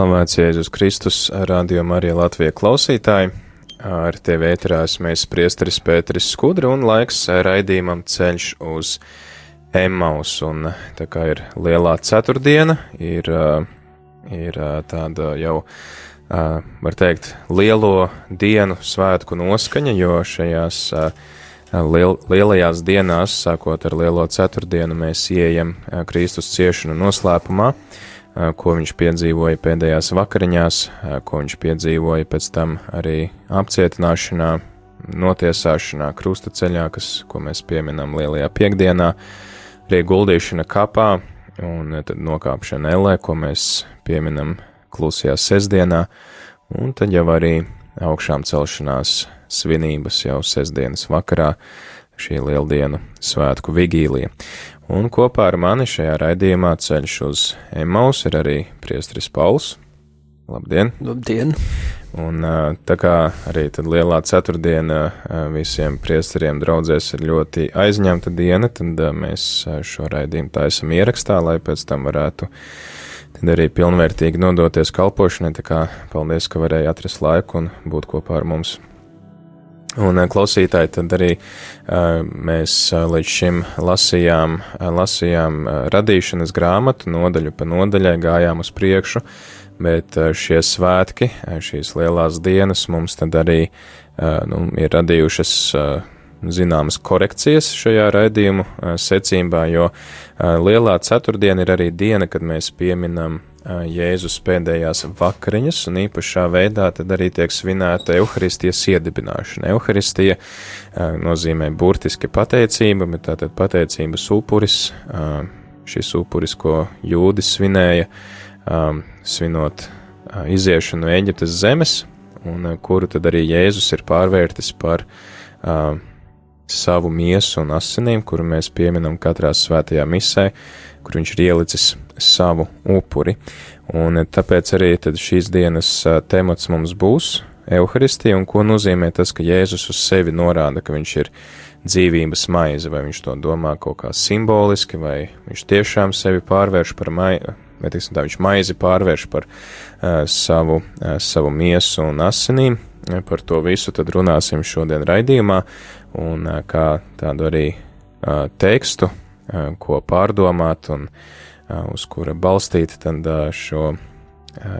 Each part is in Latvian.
Slavēts Jēzus Kristus, radio Marija Latvija klausītāji. Ar tevi ēterās mēs priesteris Pēteris Skudra un laiks raidījumam ceļš uz Emmaus. Un tā kā ir lielā ceturtdiena, ir, ir tāda jau, var teikt, lielo dienu svētku noskaņa, jo šajās liel, lielajās dienās, sākot ar lielo ceturtdienu, mēs ieejam Kristus ciešanu noslēpumā ko viņš piedzīvoja pēdējās vakariņās, ko viņš piedzīvoja pēc tam arī apcietināšanā, notiesāšanā, krustaceļā, kas, ko mēs pieminam lielajā piekdienā, arī guldīšana kapā un tad nokāpšana ellē, ko mēs pieminam klusajā sestdienā, un tad jau arī augšām celšanās svinības jau sestdienas vakarā, šī lieldienu svētku vigīlija. Un kopā ar mani šajā raidījumā ceļš uz Emaus ir arī priestris Pauls. Labdien! Labdien! Un tā kā arī tad lielā ceturtdiena visiem priesteriem draudzēs ir ļoti aizņemta diena, tad mēs šo raidījumu taisam ierakstā, lai pēc tam varētu tad arī pilnvērtīgi nodoties kalpošanai. Tā kā paldies, ka varēja atrast laiku un būt kopā ar mums. Un eh, klausītāji, tad arī uh, mēs uh, līdz šim lasījām, uh, lasījām radīšanas grāmatu, nodaļu pa nodaļai gājām uz priekšu, bet šie svētki, šīs lielās dienas mums tad arī nu, ir radījušas zināmas korekcijas šajā raidījumu secībā, jo lielā ceturtdiena ir arī diena, kad mēs pieminam Jēzus pēdējās vakariņas, un īpašā veidā tad arī tiek svinēta evaharistijas iedibināšana. Evaharistija nozīmē burtiski pateicība, bet tātad pateicības upuris, šis upuris, ko jūdis svinēja, svinot iziešanu no Eģiptes zemes, un kuru tad arī Jēzus ir pārvērtis par savu miesu un asinīm, kuru mēs pieminam katrā svētajā misē, kur viņš ir ielicis savu upuri. Un tāpēc arī šīs dienas temats mums būs Euharistija, un ko nozīmē tas, ka Jēzus uz sevi norāda, ka viņš ir dzīvības maize, vai viņš to domā kaut kā simboliski, vai viņš tiešām sevi pārvērš par maizi, vai tiksim tā, viņš maizi pārvērš par uh, savu, uh, savu miesu un asinīm. Par to visu tad runāsim šodien raidījumā, un uh, kā tādu arī uh, tekstu, ko pārdomāt un uz kura balstīt šo,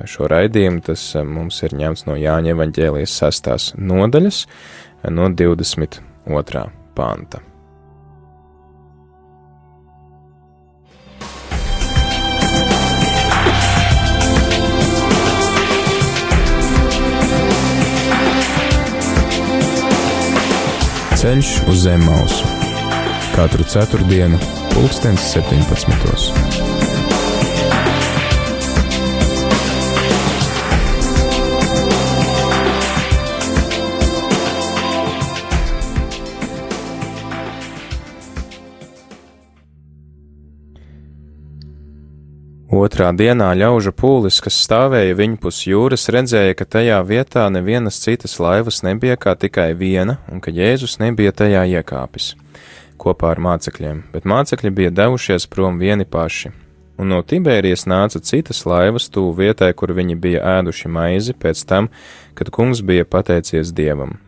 šo raidījumu, tas mums ir ņemts no Jāņa evaņģēlijas sestās nodaļas no 22. panta. Ceļš uz zem mausu katru ceturtdienu, pulkstens 17. Otrā dienā ļaužu pūlis, kas stāvēja viņpus jūras, redzēja, ka tajā vietā nevienas citas laivas nebija kā tikai viena, un ka Jēzus nebija tajā iekāpis kopā ar mācekļiem, bet mācekļi bija devušies prom vieni paši. Un no Tibērijas nāca citas laivas tuvu vietai, kur viņi bija ēduši maizi pēc tam, kad kungs bija pateicies dievam.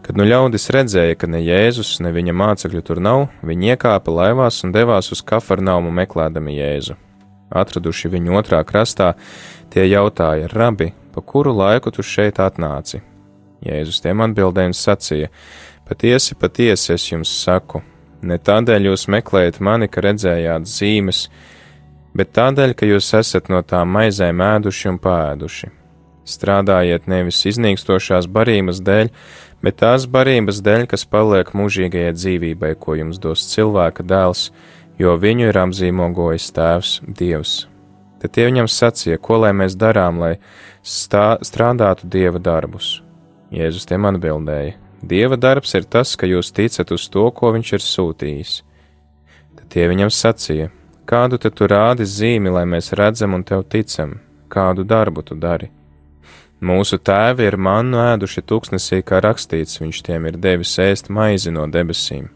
Kad nu ļaudis redzēja, ka ne Jēzus, ne viņa mācekļu tur nav, viņi iekāpa laivās un devās uz Kafarnaumu meklēdami Jēzu atraduši viņu otrā krastā, tie jautāja: Rabi, pa kuru laiku tu šeit atnāci? Jēzus tiem atbildēja un sacīja: Patiesi, patiesi es jums saku, ne tādēļ jūs meklējat mani, ka redzējāt zīmes, bet tādēļ, ka jūs esat no tām maizēm ēduši un pāēduši. Strādājiet nevis iznīkstošās barības dēļ, bet tās barības dēļ, kas paliek mūžīgajai dzīvībai, ko jums dos cilvēka dēls, jo viņu ir apzīmogojis Tēvs Dievs. Tad tie viņam sacīja, ko lai mēs darām, lai stā, strādātu Dieva darbus. Jēzus tiem atbildēja: Dieva darbs ir tas, ka jūs ticat uz to, ko viņš ir sūtījis. Tad tie viņam sacīja: Kādu tad tu rādi zīmi, lai mēs redzam un tev ticam, kādu darbu tu dari? Mūsu tēvi ir mannu ēduši tūkstnesī, kā rakstīts, viņš tiem ir devis ēst maizi no debesīm.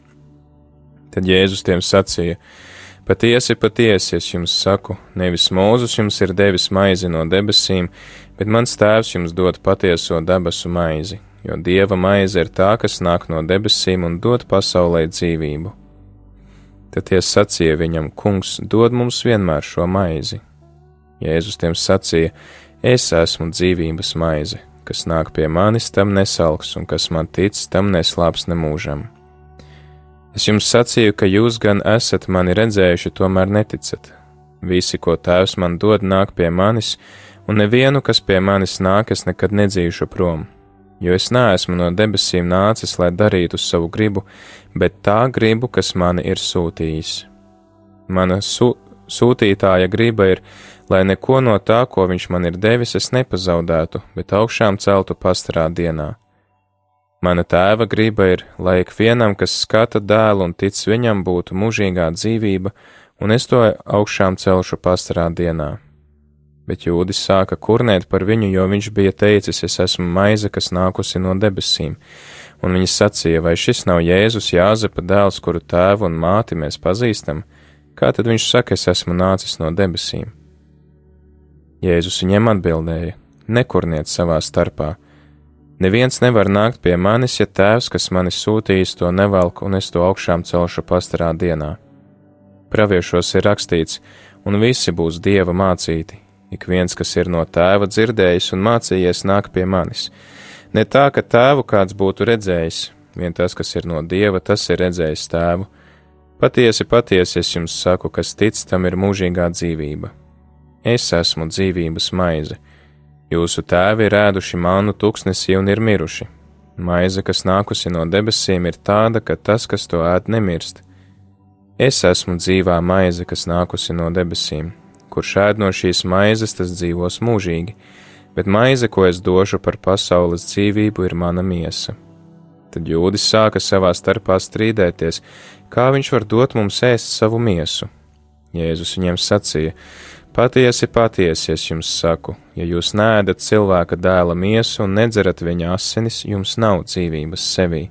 Tad Jēzus tiem sacīja: Patiesi, patiesi, es jums saku, nevis Mūzus jums ir devis maizi no debesīm, bet mans tēvs jums dod patieso debesu maizi, jo dieva maize ir tā, kas nāk no debesīm un dod pasaulē dzīvību. Tad tie sacīja viņam, Kungs, dod mums vienmēr šo maizi. Jēzus tiem sacīja: Es esmu dzīvības maize, kas nāk pie manis, tam nesalks, un kas man tic, tam neslāps nemūžam. Es jums sacīju, ka jūs gan esat mani redzējuši, tomēr neticat. Visi, ko tēvs man dod, nāk pie manis, un nevienu, kas pie manis nāk, es nekad nedzīšu prom. Jo es neesmu no debesīm nācis, lai darītu savu gribu, bet tā gribu, kas mani ir sūtījis. Mana su sūtītāja griba ir, lai neko no tā, ko viņš man ir devis, es nepazaudētu, bet augšām celtu pastarā dienā. Mana tēva griba ir, lai ikvienam, kas skata dēlu un tic viņam, būtu mūžīgā dzīvība, un es to augšām celšu pastarā dienā. Bet jūdis sāka kurnēt par viņu, jo viņš bija teicis, es esmu maize, kas nākusi no debesīm, un viņi sacīja, vai šis nav Jēzus Jāzepa dēls, kuru tēvu un māti mēs pazīstam, kā tad viņš saka, es esmu nācis no debesīm? Jēzus viņiem atbildēja: Nekurniet savā starpā, Neviens nevar nākt pie manis, ja tēvs, kas mani sūtījis, to nevelk, un es to augšām celšu pastarā dienā. Praviešos ir rakstīts, un visi būs dieva mācīti. Ik viens, kas ir no tēva dzirdējis un mācījies, nāk pie manis. Ne tā, ka tēvu kāds būtu redzējis, vien tas, kas ir no dieva, tas ir redzējis tēvu. Patiesi, patiesi es jums saku, kas tic, tam ir mūžīgā dzīvība. Es esmu dzīvības maize Jūsu tēvi ir ēduši mānu tūkstnesī un ir miruši. Maize, kas nākusi no debesīm, ir tāda, ka tas, kas to ēd, nemirst. Es esmu dzīvā maize, kas nākusi no debesīm. Kurš ēd no šīs maizes, tas dzīvos mūžīgi, bet maize, ko es došu par pasaules dzīvību, ir mana miesa. Tad jūdis sāka savā starpā strīdēties, kā viņš var dot mums ēst savu miesu. Jēzus viņiem sacīja: Patiesi, patiesi, es jums saku, ja jūs nēdat cilvēka dēla miesu un nedzerat viņa asinis, jums nav dzīvības sevī.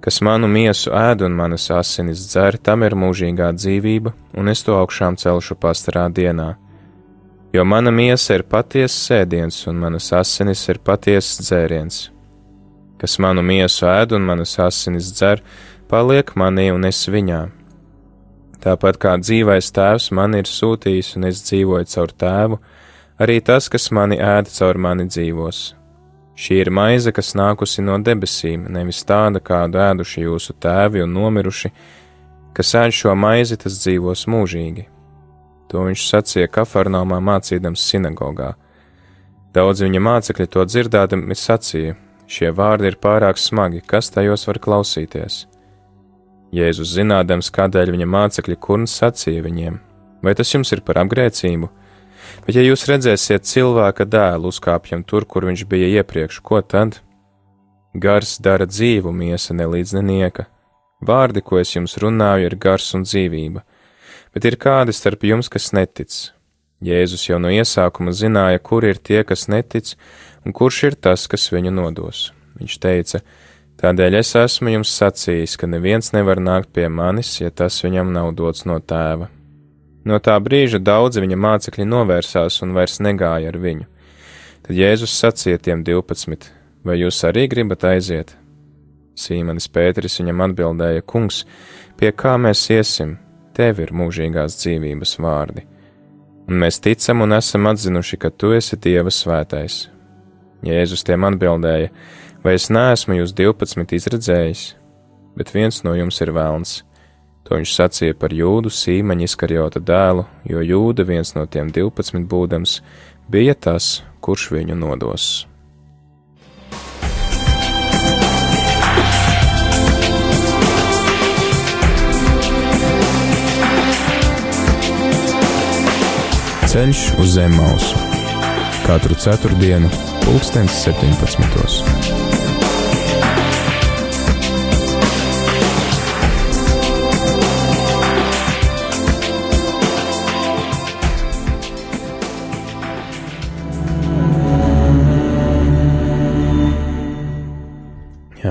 Kas manu miesu ēd un manas asinis dzer, tam ir mūžīgā dzīvība, un es to augšām celšu pastarā dienā. Jo mana miesa ir patiesa sēdiens, un manas asinis ir patiesas dzēriens. Kas manu miesu ēd un manas asinis dzer, paliek manī un es viņā Tāpat kā dzīvais tēvs man ir sūtījis un es dzīvoju caur tēvu, arī tas, kas mani ēda caur mani dzīvos. Šī ir maize, kas nākusi no debesīm, nevis tāda, kādu ēduši jūsu tēvi un nomiruši, kas ēd šo maizi, tas dzīvos mūžīgi. To viņš sacīja Kafarnaumā mācīdams sinagogā. Daudz viņa mācekļi to dzirdēdami sacīja: Šie vārdi ir pārāk smagi, kas tajos var klausīties? Jēzus zinādams, kādēļ viņa mācekļi kurns sacīja viņiem: Vai tas jums ir par apgrēcību? Bet, ja jūs redzēsiet cilvēka dēlu uzkāpjam tur, kur viņš bija iepriekš, ko tad? Gars dara dzīvu, miesa nelīdz nenieka. Vārdi, ko es jums runāju, ir gars un dzīvība, bet ir kādi starp jums, kas netic. Jēzus jau no iesākuma zināja, kur ir tie, kas netic, un kurš ir tas, kas viņu nodos. Viņš teica, Tādēļ es esmu jums sacījis, ka neviens nevar nākt pie manis, ja tas viņam nav dots no tēva. No tā brīža daudzi viņa mācekļi novērsās un vairs negāja ar viņu. Tad Jēzus sacīja tiem divpadsmit: Vai jūs arī gribat aiziet? Sīmanis Pēteris viņam atbildēja: Kungs, pie kā mēs iesim? Tev ir mūžīgās dzīvības vārdi. Un mēs ticam un esam atzinuši, ka tu esi Dieva svētais. Jēzus tiem atbildēja: Vai es neesmu jūs divpadsmit izredzējis, bet viens no jums ir vēlns? To viņš sacīja par jūdu sīmeņa izkarjota dēlu, jo jūda viens no tiem 12 būdams bija tas, kurš viņu nodos. Ceļš uz zemes mausu katru ceturtdienu, pulkstens 17.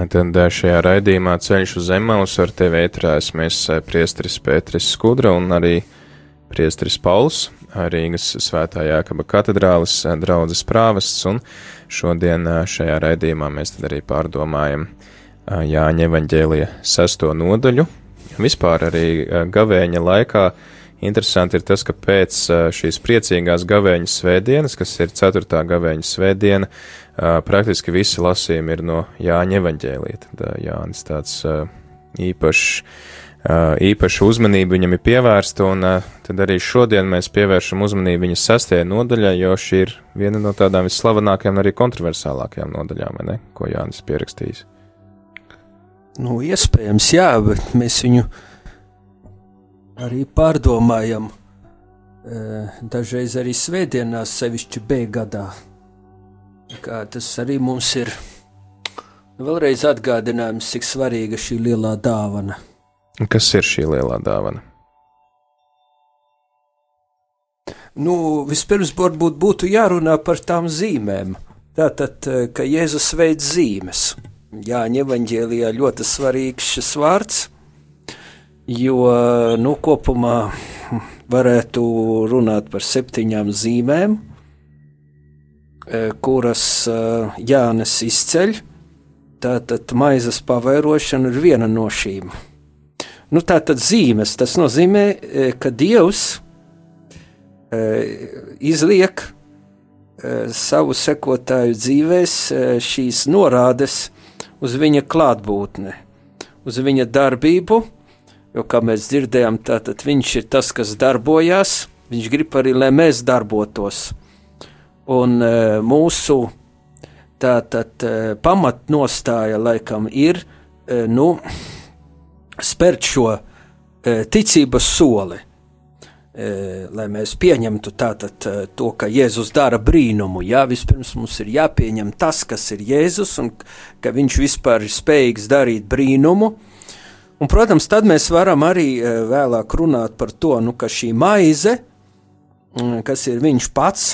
Tad šajā raidījumā ceļš uz Zemaus ar tevi ētrās mēs priestris Pēteris Skudra un arī priestris Pauls, Rīgas svētā Jākaba katedrālis draudzes prāvests, un šodien šajā raidījumā mēs tad arī pārdomājam Jāņa evaņģēlija sesto nodaļu. Vispār arī gavēņa laikā interesanti ir tas, ka pēc šīs priecīgās gavēņa svētdienas, kas ir ceturtā gavēņa svētdiena, praktiski visi lasījumi ir no Jāņa evaņģēlīja. Tad Jānis tāds īpašs, īpaša uzmanība viņam ir pievērsta, un tad arī šodien mēs pievēršam uzmanību viņa sastajai nodaļai, jo šī ir viena no tādām visslavenākajām un arī kontroversālākajām nodaļām, ne, ko Jānis pierakstījis. Nu, iespējams, jā, bet mēs viņu arī pārdomājam. Dažreiz arī svētdienās, sevišķi B gadā, kā tas arī mums ir vēlreiz atgādinājums, cik svarīga šī lielā dāvana. Kas ir šī lielā dāvana? Nu, vispirms varbūt būtu jārunā par tām zīmēm. Tātad, ka Jēzus veids zīmes. Jāņa evaņģēlijā ļoti svarīgs šis vārds, jo, nu, kopumā varētu runāt par septiņām zīmēm, Eh, kuras eh, Jānis izceļ. Tātad maizes pavairošana ir viena no šīm. Nu, tā tad zīmes, tas nozīmē, eh, ka Dievs izliek savu sekotāju dzīvēs šīs norādes uz viņa klātbūtni, uz viņa darbību, jo, kā mēs dzirdējām, tātad viņš ir tas, kas darbojās, viņš grib arī, lai mēs darbotos. Un uh, mūsu tātad uh, pamatnostāja laikam ir uh, nu, spērt šo uh, ticības soli. Uh, lai mēs pieņemtu tātad, uh, to, ka Jēzus dara brīnumu. Jā, vispirms mums ir jāpieņem tas, kas ir Jēzus, un ka viņš vispār ir spējīgs darīt brīnumu. Un, protams, tad mēs varam arī uh, vēlāk runāt par to, nu, ka šī maize, mm, kas ir viņš pats,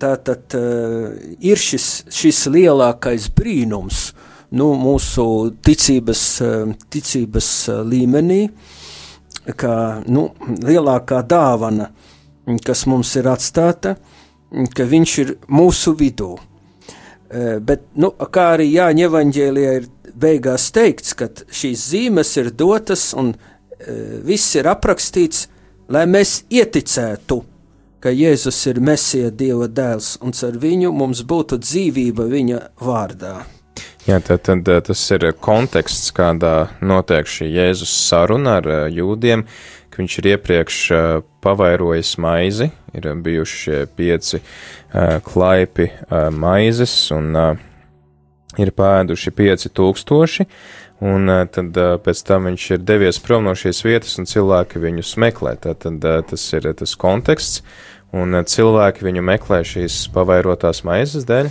tā tad uh, ir šis, šis lielākais brīnums nu, mūsu ticības, uh, ticības līmenī, kā nu, lielākā dāvana, kas mums ir atstāta, ka viņš ir mūsu vidū. Bet, nu, kā arī Jāņa evaņģēlijā ir beigās teikts, ka šīs zīmes ir dotas un uh, viss ir aprakstīts, lai mēs ieticētu ka Jēzus ir Mesija Dieva dēls, un ar viņu mums būtu dzīvība viņa vārdā. Jā, tad, tad tas ir konteksts, kādā notiek šī Jēzus saruna ar jūdiem, ka viņš ir iepriekš pavairojis maizi, ir bijuši šie pieci klaipi maizes un ir pēduši pieci tūkstoši, un tad pēc tam viņš ir devies prom no šīs vietas un cilvēki viņus meklē. Tad, tad tas ir tas konteksts un cilvēki viņu meklē šīs pavairotās maizes dēļ?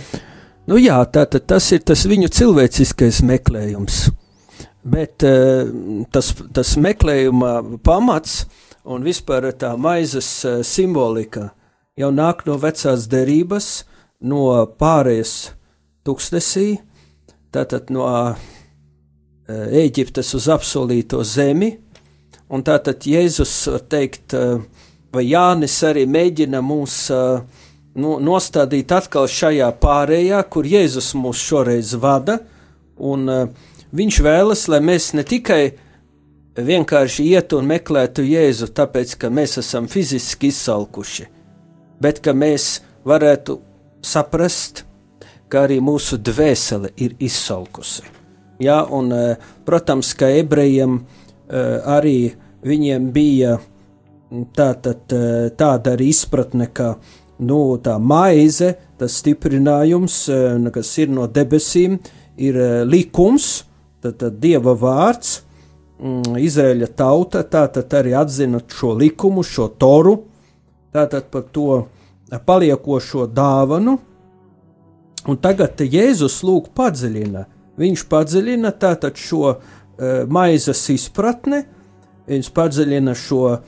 Nu jā, tātad tas ir tas viņu cilvēciskais meklējums. Bet uh, tas, tas meklējuma pamats un vispār tā maizes uh, simbolika jau nāk no vecās derības, no pārējas tūkstnesī, tātad no Ēģiptes uz apsolīto zemi, un tātad Jēzus, var teikt, vai Jānis arī mēģina mūs nu, nostādīt atkal šajā pārējā, kur Jēzus mūs šoreiz vada, un viņš vēlas, lai mēs ne tikai vienkārši ietu un meklētu Jēzu, tāpēc, ka mēs esam fiziski izsalkuši, bet ka mēs varētu saprast, ka arī mūsu dvēsele ir izsalkusi. Ja, un, protams, ka ebrejiem arī viņiem bija tā, tad, tāda arī izpratne, ka nu, tā maize, tas stiprinājums, eh, kas ir no debesīm, ir likums, tad, tad dieva vārds. Mm, Izraēļa tauta tātad arī atzina šo likumu, šo toru, tātad par to paliekošo dāvanu, un tagad Jēzus lūk padziļina. Viņš padziļina tātad šo uh, maizes izpratni, viņš padziļina šo uh,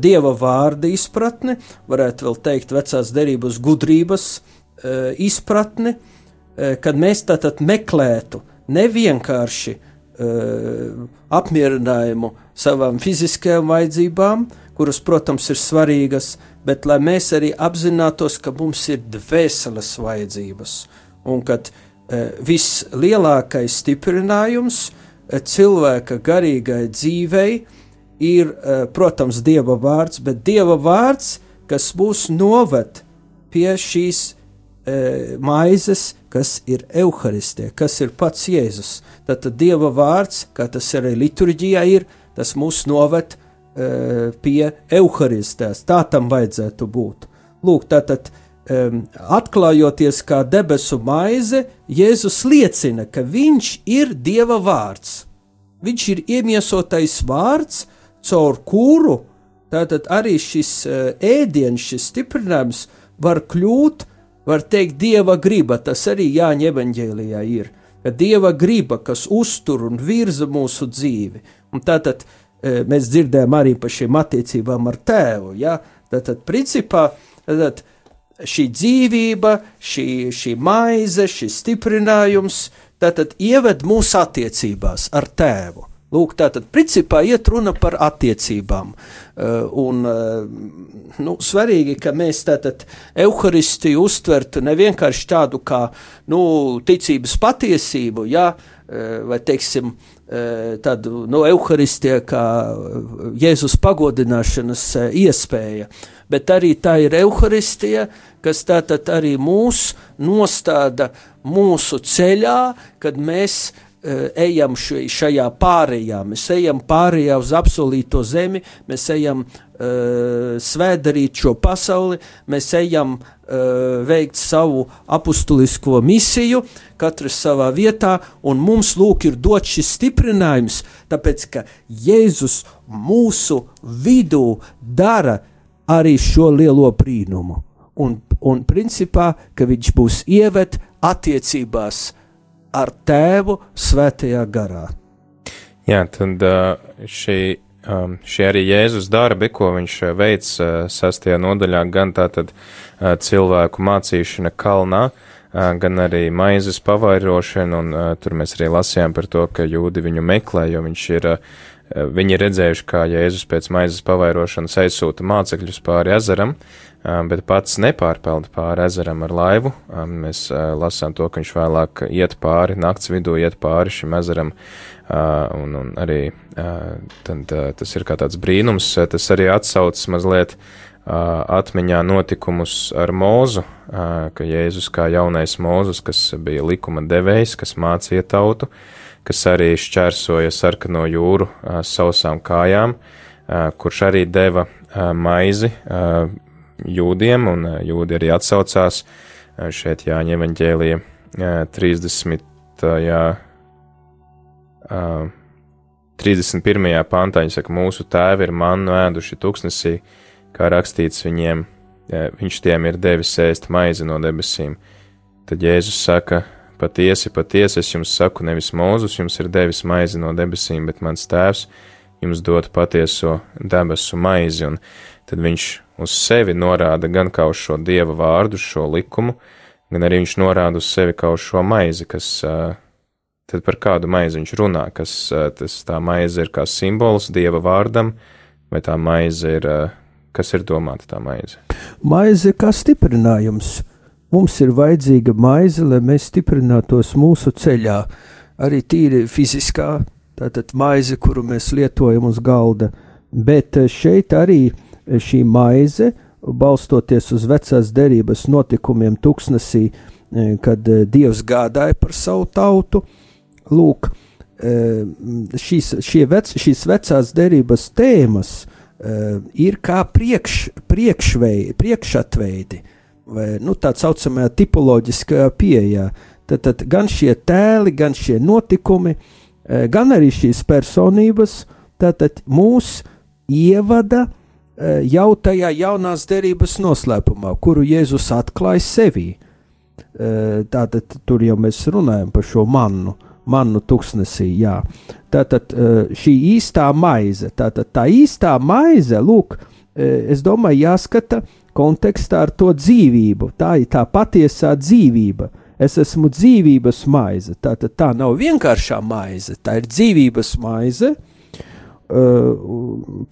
dieva vārdu izpratni, varētu vēl teikt, vecās derības gudrības uh, izpratni, uh, kad mēs tātad meklētu nevienkārši uh, apmierinājumu savām fiziskajām vajadzībām, kuras, protams, ir svarīgas, bet lai mēs arī apzinātos, ka mums ir dvēseles vajadzības un ka e, vislielākais stiprinājums e, cilvēka garīgai dzīvei ir, protams, Dieva vārds, bet Dieva vārds, kas mūs noved pie šīs maizes, kas ir evaharistē, kas ir pats Jēzus. Tātad Dieva vārds, kā tas arī liturģijā ir, tas mūs noved E, pie evaharistēs. Tā tam vajadzētu būt. Lūk, tātad um, atklājoties kā debesu maize, Jēzus liecina, ka viņš ir Dieva vārds. Viņš ir iemiesotais vārds, caur kuru tātad arī šis uh, ēdiens, šis stiprinājums var kļūt, var teikt, Dieva griba. Tas arī Jāņa evanģēlijā ir. Ka Dieva griba, kas uztur un virza mūsu dzīvi. Un tātad Eh, mēs dzirdējām arī par šīm attiecībām ar tēvu. Ja? Tad, tad principā, tad šī dzīvība, šī, šī maize, šis stiprinājums, tātad ieved mūsu attiecībās ar tēvu. Lūk, tātad, principā, iet runa par attiecībām. Uh, un, uh, nu, svarīgi, ka mēs tātad evaharistiju uztvertu ne vienkārši tādu kā, nu, ticības patiesību, jā, uh, vai, teiksim, tādu, nu, evaharistiju kā Jēzus pagodināšanas iespēja, bet arī tā ir evaharistija, kas tātad arī mūs nostāda mūsu ceļā, kad mēs Eh, ejam šajā pārējā, mēs ejam pārējā uz apsolīto zemi, mēs ejam uh, svētdarīt šo pasauli, mēs ejam uh, veikt savu apustulisko misiju, katrs savā vietā, un mums lūk ir dot šis stiprinājums, tāpēc, ka Jēzus mūsu vidū dara arī šo lielo brīnumu, un, un principā, ka viņš būs ievet attiecībās ar tēvu svētajā garā. Jā, tad šī, šī arī Jēzus darbi, ko viņš veic sastajā nodaļā, gan tātad cilvēku mācīšana kalnā, gan arī maizes pavairošana, un tur mēs arī lasījām par to, ka jūdi viņu meklē, jo viņš ir Viņi ir redzējuši, kā Jēzus pēc maizes pavairošanas aizsūta mācekļus pāri ezeram, bet pats nepārpelda pāri ezeram ar laivu. Mēs lasām to, ka viņš vēlāk iet pāri, nakts vidū iet pāri šim ezeram, un, un arī tad, tas ir kā tāds brīnums, tas arī atsaucas mazliet atmiņā notikumus ar mūzu, ka Jēzus kā jaunais mūzus, kas bija likuma devējs, kas mācīja tautu, kas arī šķērsoja sarkano jūru sausām kājām, kurš arī deva maizi jūdiem, un jūdi arī atsaucās šeit Jāņa evaņģēlija 30. 31. pantā viņa saka, mūsu tēvi ir mannu ēduši tuksnesī, kā rakstīts viņiem, viņš tiem ir devis ēst maizi no debesīm. Tad Jēzus saka, Patiesi, patiesi es jums saku, nevis Mūzus jums ir devis maizi no debesīm, bet mans tēvs jums dod patieso debesu maizi, un tad viņš uz sevi norāda gan kā uz šo dieva vārdu, šo likumu, gan arī viņš norāda uz sevi kā uz šo maizi, kas tad par kādu maizi viņš runā, kas tas tā maize ir kā simbols dieva vārdam, vai tā maize ir, kas ir domāta tā maize? Maize kā stiprinājums Mums ir vajadzīga maize, lai mēs stiprinātos mūsu ceļā, arī tīri fiziskā, tātad maize, kuru mēs lietojam uz galda, bet eh, šeit arī eh, šī maize, balstoties uz vecās derības notikumiem tuksnesī, eh, kad Dievs gādāja par savu tautu, lūk, šīs, vec, šīs vecās derības tēmas ir kā priekš, priekšvei, priekšatveidi, vai nu, tā saucamajā tipoloģiskajā pieejā. Tad, tad gan šie tēli, gan šie notikumi, e, gan arī šīs personības tātad mūs ievada jau tajā jaunās derības noslēpumā, kuru Jēzus atklāja sevī. Tātad tur jau mēs runājam par šo mannu, mannu tuksnesī. Jā. Tātad šī īstā maize, tātad tā īstā maize, lūk, es domāju, jāskata kontekstā ar to dzīvību. Tā ir tā patiesā dzīvība. Es esmu dzīvības maize. Tā, tā, tā nav vienkāršā maize, tā ir dzīvības maize. Uh,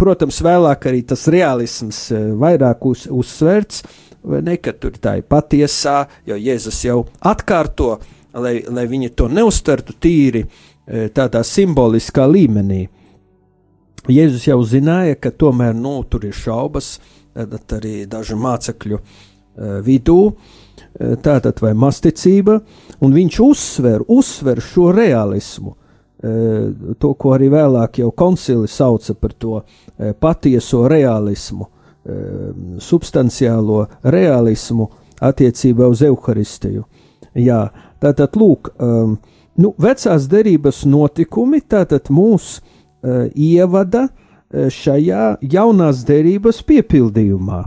protams, vēlāk arī tas realisms uh, vairāk uz, uzsverts, vai ne, ka tur tā ir patiesā, jo Jēzus jau atkārto, lai, lai viņi to neuztvertu tīri uh, tādā simboliskā līmenī. Jēzus jau zināja, ka tomēr nu, tur ir šaubas, tad arī dažu mācekļu vidū, Eh, tātad vai masticība, un viņš uzsver, uzsver šo realismu, eh, to, ko arī vēlāk jau koncili sauca par to eh, patieso realismu, substanciālo realismu attiecībā uz evaharistiju. Jā, tātad, lūk, nu, vecās derības notikumi tātad mūs ievada šajā jaunās derības piepildījumā.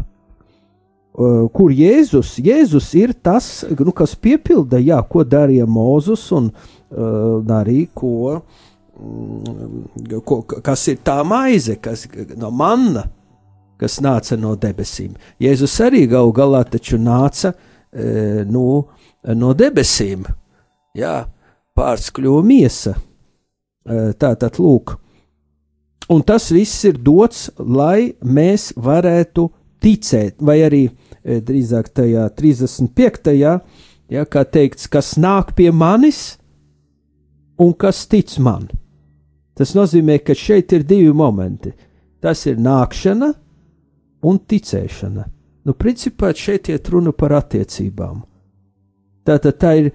Kur Jēzus, Jēzus ir tas, nu, kas piepilda, jā, ko darīja Mozus un darīja, ko, mm, ko, kas ir tā maize, kas no manna, kas nāca no debesīm. Jēzus arī gal galā taču nāca e, nu, no debesīm, jā, pārts kļuva miesa. E, tā tad lūk, un tas viss ir dots, lai mēs varētu ticēt, vai arī drīzāk tajā 35. Ja, kā teikts, kas nāk pie manis un kas tic man. Tas nozīmē, ka šeit ir divi momenti. Tas ir nākšana un ticēšana. Nu, principā šeit iet runa par attiecībām. Tātad tā ir,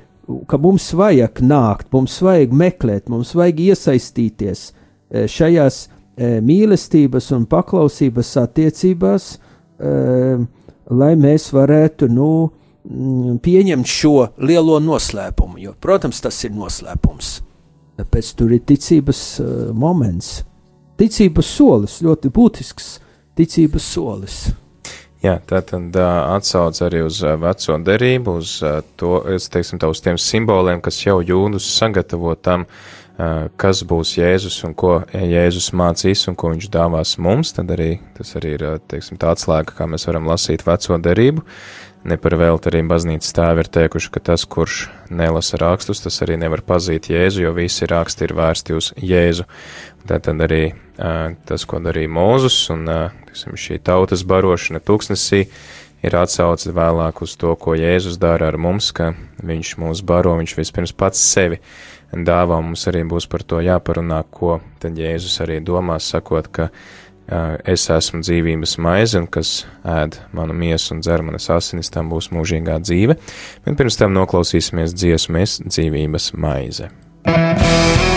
ka mums vajag nākt, mums vajag meklēt, mums vajag iesaistīties e, šajās e, mīlestības un paklausības attiecībās, Ehm, lai mēs varētu nu, pieņemt šo lielo noslēpumu. Jo, protams, tas ir noslēpums. Tāpēc tur ir ticības uh, moments, ticības solis, ļoti būtisks ticības solis. Jā, tā tad uh, atsauc arī uz uh, veco derību, uz uh, to, es teiksim, tā uz tiem simboliem, kas jau jūdus sagatavo tam, uh, kas būs Jēzus un ko Jēzus mācīs un ko viņš dāvās mums, tad arī tas arī ir, eh, teiksim, tā atslēga, kā mēs varam lasīt veco derību. Ne par velti arī baznīcas tēvi ir teikuši, ka tas, kurš nelasa rakstus, tas arī nevar pazīt Jēzu, jo visi raksti ir vērsti uz Jēzu. Tātad arī eh, tas, ko darīja Mūzus un, teiksim, šī tautas barošana tūkstnesī, ir atsauce vēlāk uz to, ko Jēzus dara ar mums, ka viņš mūs baro, viņš vispirms pats sevi dāvā. Mums arī būs par to jāparunā, ko tad Jēzus arī domās, sakot, ka uh, es esmu dzīvības maize, un kas ēd manu miesu un dzer manas asinis, tam būs mūžīgā dzīve. Bet pirms tam noklausīsimies dzīvības maize. dzīvības maize no dēļ.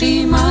Šī maize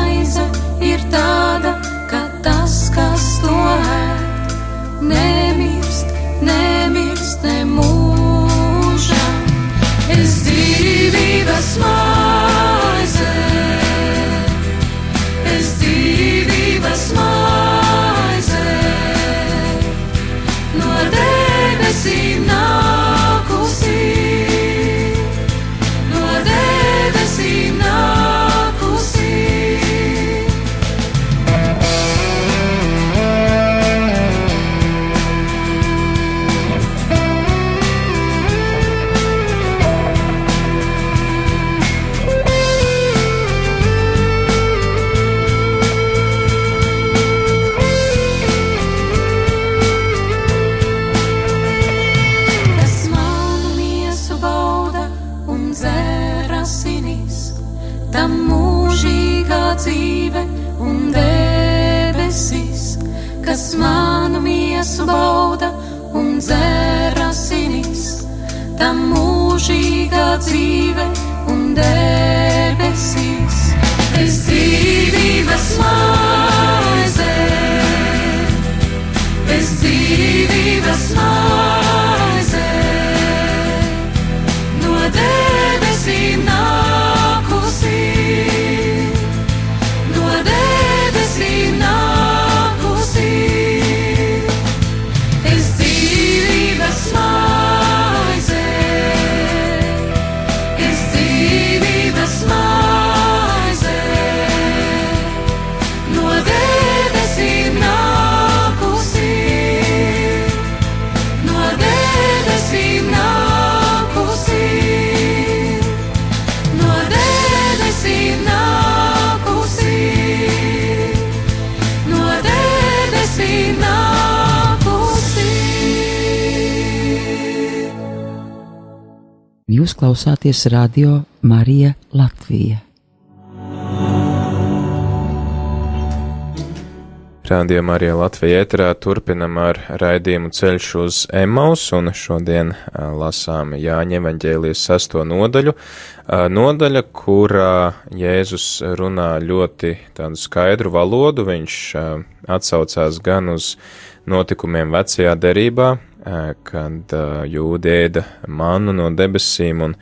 klausāties radio Marija Latvija. Rādījumā arī Latvijā ēterā turpinam ar raidījumu ceļš uz Emaus, un šodien lasām Jāņa evaņģēlijas sesto nodaļu. Nodaļa, kurā Jēzus runā ļoti tādu skaidru valodu, viņš atsaucās gan uz notikumiem vecajā derībā, kad jūdi ēda mannu no debesīm, un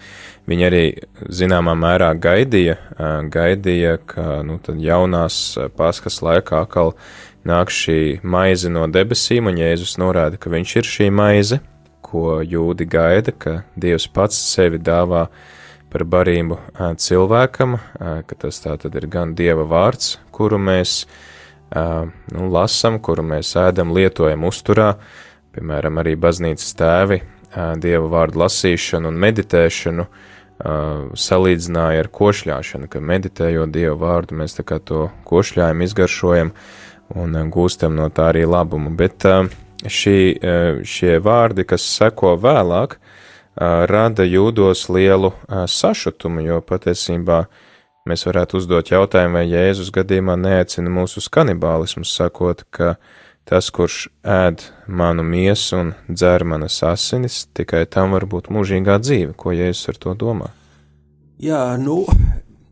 viņi arī zināmā mērā gaidīja, gaidīja, ka nu, jaunās paskas laikā atkal nāk šī maize no debesīm, un Jēzus norāda, ka viņš ir šī maize, ko jūdi gaida, ka Dievs pats sevi dāvā par barību cilvēkam, ka tas tā tad ir gan Dieva vārds, kuru mēs nu, lasam, kuru mēs ēdam, lietojam uzturā, piemēram, arī baznīcas tēvi ā, Dieva vārdu lasīšanu un meditēšanu salīdzināja ar košļāšanu, ka meditējot Dieva vārdu, mēs tā kā to košļājam, izgaršojam un gūstam no tā arī labumu. Bet šī, šie vārdi, kas seko vēlāk, rada jūdos lielu sašutumu, jo patiesībā mēs varētu uzdot jautājumu, vai Jēzus gadījumā neaicina mūs uz kanibālismu, sakot, ka tas, kurš ēd manu miesu un dzer manas asinis, tikai tam var būt mūžīgā dzīve. Ko Jēzus ar to domā? Jā, nu,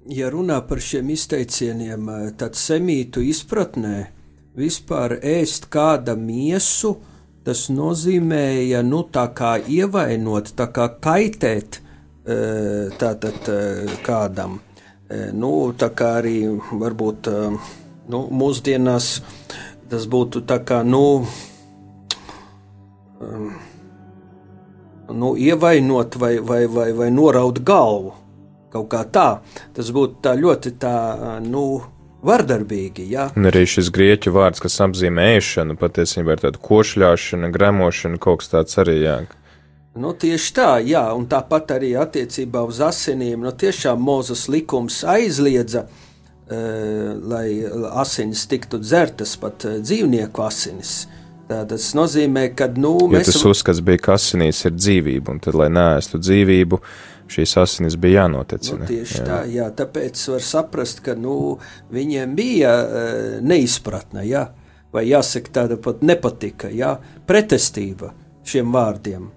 ja runā par šiem izteicieniem, tad semītu izpratnē vispār ēst kāda miesu, tas nozīmēja, nu, tā kā ievainot, tā kā kaitēt eh, tātad eh, kādam. Eh, Nu, tā kā arī varbūt nu, mūsdienās tas būtu tā kā, nu, nu, ievainot vai, vai, vai, vai noraut galvu. Kaut kā tā. Tas būtu tā ļoti tā, nu, vardarbīgi. Ja? Un arī šis grieķu vārds, kas apzīmē ēšanu, patiesībā ir tāda košļāšana, gremošana, kaut kas tāds arī jā. Nu, tieši tā, jā, un tāpat arī attiecībā uz asinīm. Nu, tiešām Mozus likums aizliedza, uh, lai asinis tiktu dzertas pat uh, dzīvnieku asinis. Tā, tas nozīmē, ka nu, mēs tas uzskats bija, ka asinīs ir dzīvība, un tad, lai nēstu dzīvību, šīs asinis bija jānotecina. Nu, tieši jā. tā, jā, tāpēc var saprast, ka nu, viņiem bija uh, neizpratne, jā, vai jāsaka tāda pat nepatika, jā, pretestība šiem vārdiem.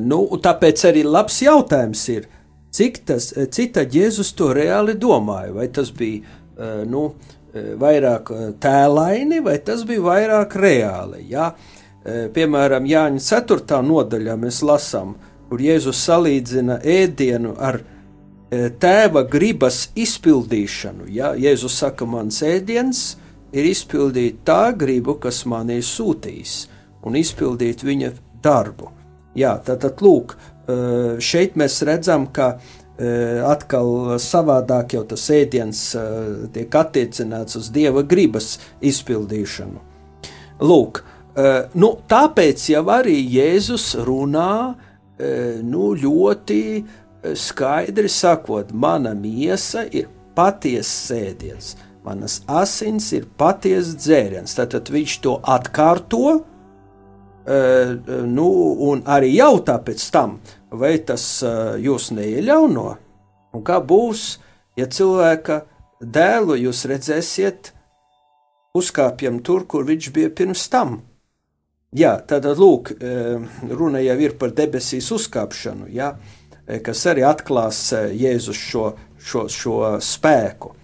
Nu, tāpēc arī labs jautājums ir, cik tas, cik tad Jēzus to reāli domāja, vai tas bija uh, nu, vairāk tēlaini, vai tas bija vairāk reāli. Ja? Piemēram, Jāņa 4. nodaļā mēs lasām, kur Jēzus salīdzina ēdienu ar tēva gribas izpildīšanu. Ja? Jēzus saka, mans ēdiens ir izpildīt tā gribu, kas man ir sūtījis, un izpildīt viņa darbu. Jā, tātad, lūk, šeit mēs redzam, ka atkal savādāk jau tas ēdiens tiek attiecināts uz dieva gribas izpildīšanu. Lūk, nu, tāpēc jau arī Jēzus runā nu, ļoti skaidri sakot, mana miesa ir patiesa ēdiens, manas asins ir patiesa dzēriens. Tad viņš to atkārto, nu, un arī jautā pēc tam, vai tas jūs neieļauno? Un kā būs, ja cilvēka dēlu jūs redzēsiet uzkāpjam tur, kur viņš bija pirms tam? Jā, tātad, lūk, runa jau ir par debesīs uzkāpšanu, jā, kas arī atklās Jēzus šo, šo, šo spēku.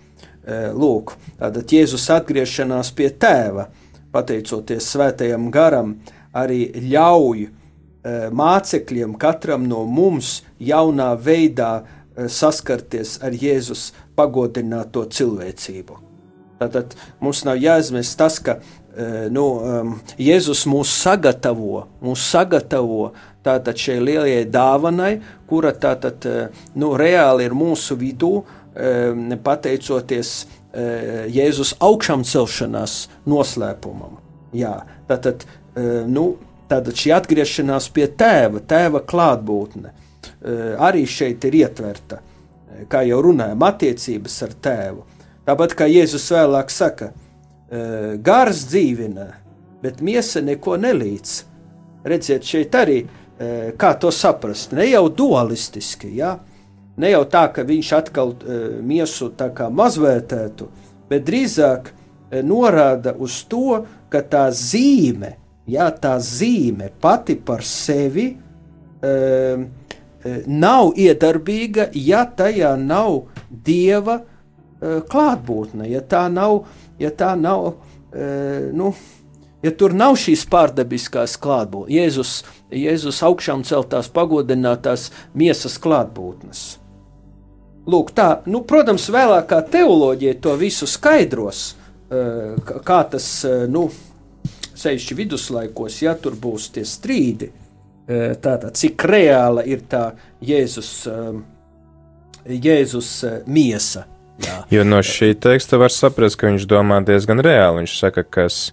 Lūk, tātad Jēzus atgriešanās pie tēva, pateicoties svētajam garam, arī ļauj Eh, mācekļiem, katram no mums jaunā veidā eh, saskarties ar Jēzus pagodināto cilvēcību. Tātad mums nav jāizmest tas, ka eh, nu, Jēzus mūs sagatavo, mūs sagatavo tātad šai lielajai dāvanai, kura tātad nu, reāli ir mūsu vidū, pateicoties Jēzus augšām celšanās noslēpumam. Jā, tātad, nu, Tātad šī atgriešanās pie tēva, tēva klātbūtne eh, arī šeit ir ietverta. Eh, kā jau runājām, attiecības ar tēvu. Tāpat kā Jēzus vēlāk saka, eh, gars dzīvina, bet miesa neko nelīdz. Redziet, šeit arī kā to saprast, ne jau dualistiski, ja? ne jau tā, ka viņš atkal miesu tā kā mazvērtētu, bet drīzāk norāda uz to, ka tā zīme, ja tā zīme pati par sevi um, nav iedarbīga, ja tajā nav dieva uh, klātbūtne, ja tā nav, ja tā nav, uh, nu, ja tur nav šīs pārdabiskās klātbūtnes, Jēzus, Jēzus augšām celtās pagodinātās miesas klātbūtnes. Lūk, tā, nu, protams, vēlākā teoloģija to visu skaidros, uh, kā tas, nu, sevišķi viduslaikos, ja tur būs tie strīdi, e, tātad cik reāla ir tā Jēzus, e, Jēzus e, miesa. Jā. Jo no šī teksta var saprast, ka viņš domā diezgan reāli. Viņš saka, kas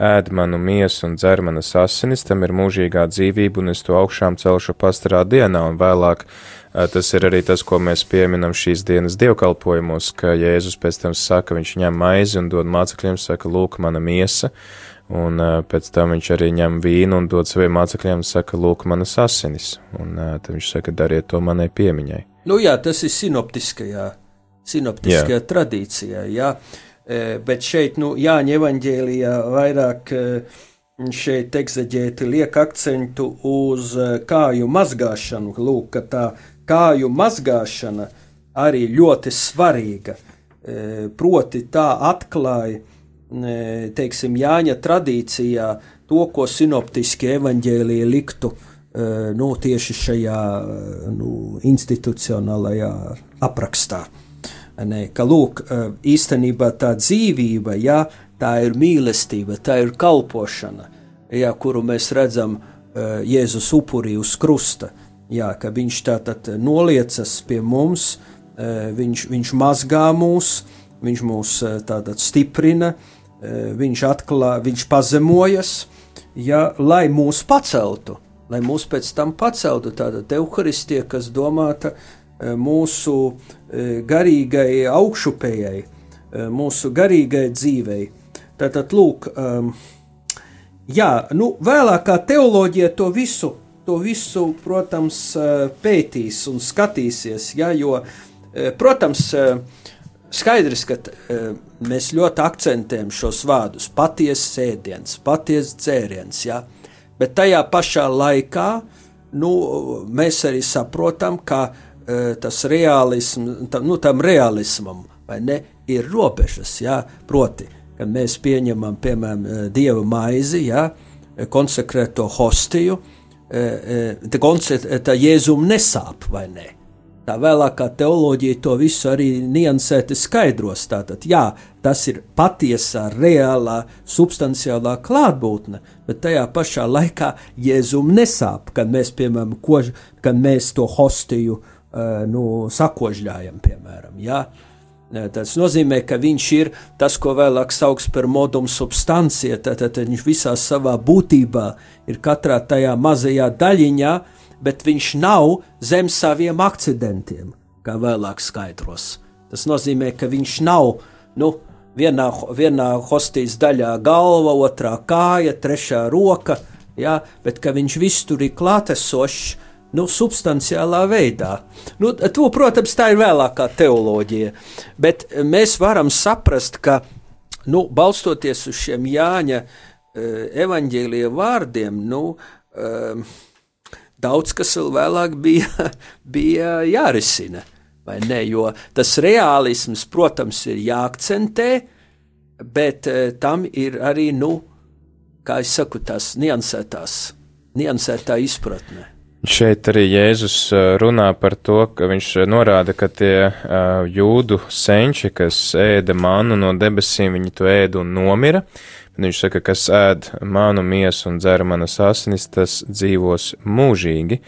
ēd manu miesu un dzer manas asinis, tam ir mūžīgā dzīvība, un es to augšām celšu pastarā dienā, un vēlāk tas ir arī tas, ko mēs pieminam šīs dienas dievkalpojumos, ka Jēzus pēc tam saka, viņš ņem maizi un dod mācekļiem, saka, lūk, mana miesa, Un uh, pēc tam viņš arī ņem vīnu un dod saviem mācekļiem saka, lūk, manas asinis. Un uh, tad viņš saka, dariet to manai piemiņai. Nu jā, tas ir sinoptiskajā, sinoptiskajā jā. tradīcijā, jā. E, bet šeit, nu, Jāņa evaņģēlijā vairāk e, šeit eksaģēti liek akcentu uz kāju mazgāšanu. Lūk, ka tā kāju mazgāšana arī ļoti svarīga. E, proti tā atklāja teiksim, Jāņa tradīcijā to, ko sinoptiski evaņģēlīja liktu nu, tieši šajā nu, institucionālajā aprakstā. Ne, ka lūk, īstenībā tā dzīvība, ja, tā ir mīlestība, tā ir kalpošana, ja, kuru mēs redzam Jēzus upurī uz krusta. Jā, ka viņš tātad noliecas pie mums, viņš, viņš mazgā mūs, viņš mūs tātad stiprina, Eh, viņš atklāja, viņš pazemojas, ja, lai mūs paceltu, lai mūs pēc tam paceltu. Tāda evaharistija, kas domāta eh, mūsu eh, garīgai augšupējai, mūsu garīgai dzīvei. Tātad, lūk, um, jā, nu, vēlākā teoloģija to visu, to visu, protams, pētīs un skatīsies, ja, jo, protams, Skaidrs, ka mēs ļoti akcentējam šos vārdus - patiesa ēdiens, patiesa dzēriens, ja? bet tajā pašā laikā nu, mēs arī saprotam, ka e, tas realisms, tam, nu, tam realismam ne, ir robežas, jā, proti, kad mēs pieņemam, piemēram, eh, dieva maizi, jā, konsekrēto hostiju, tā jēzum nesāp, vai ne? Tā vēlākā teoloģija to visu arī niansēti skaidros. Tātad, jā, tas ir patiesā, reālā, substanciālā klātbūtne, bet tajā pašā laikā jēzum nesāp, kad mēs, piemēram, kož, kad mēs to hostiju nu, sakožļājam, piemēram. Jā. Tas nozīmē, ka viņš ir tas, ko vēlāk sauc par modum substancija. Tad viņš visā savā būtībā ir katrā tajā mazajā daļiņā, uh, bet viņš nav zem saviem akcidentiem, kā vēlāk skaidros. Tas nozīmē, ka viņš nav nu, vienā, vienā hostijas daļā galva, otrā kāja, trešā roka, ja, bet ka viņš viss tur ir klātesošs. Nu, substanciālā veidā. Nu, to, protams, tā ir vēlākā teoloģija, bet mēs varam saprast, ka, nu, balstoties uz šiem Jāņa uh, evaņģēlīja vārdiem, nu, uh, daudz kas vēl vēlāk bija, bija jārisina. Ne, jo tas realisms, protams, ir jāakcentē, bet uh, tam ir arī, nu, kā jau saku, tās niansētās, niansētā izpratne. Šeit arī Jēzus eh, runā par to, ka viņš norāda, ka tie jūdu senči, kas ēda manu no debesīm, viņi to ēda un nomira. Uh, Viņš saka, kas ēd manu miesu un dzer manas asinis, tas dzīvos mūžīgi,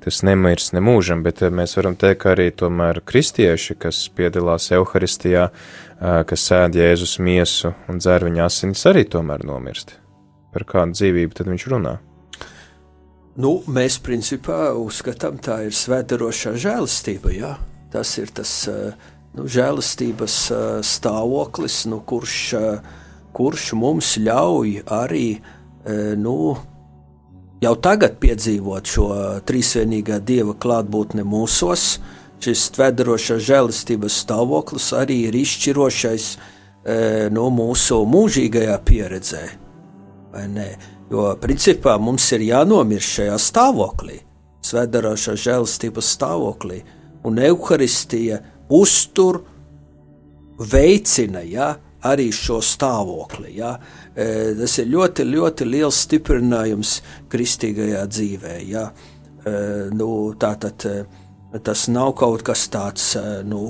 tas nemirs ne mūžam, bet eh, mēs varam teikt, ka arī tomēr kristieši, kas piedalās Euharistijā, eh, kas ēd Jēzus miesu un dzer viņa asinis, arī tomēr nomirst. Par kādu dzīvību tad viņš runā? Nu, mēs principā uzskatām, tā ir svētdarošā žēlastība. Jā. Tas ir tas eh, nu, žēlastības stāvoklis, nu, kurš uh, kurš mums ļauj arī e, nu, jau tagad piedzīvot šo trīsvienīgā dieva klātbūtni mūsos. Šis tvedarošais žēlastības stāvoklis arī ir izšķirošais e, no mūsu mūžīgajā pieredzē. Jo principā mums ir jānomirst šajā stāvoklī, svētdarošā žēlastības stāvoklī, un evaharistija uztur, veicina, ja, arī šo stāvokli. Ja? E, tas ir ļoti, ļoti liels stiprinājums kristīgajā dzīvē. Ja? E, nu, tātad, e, tas nav kaut kas tāds. Nu,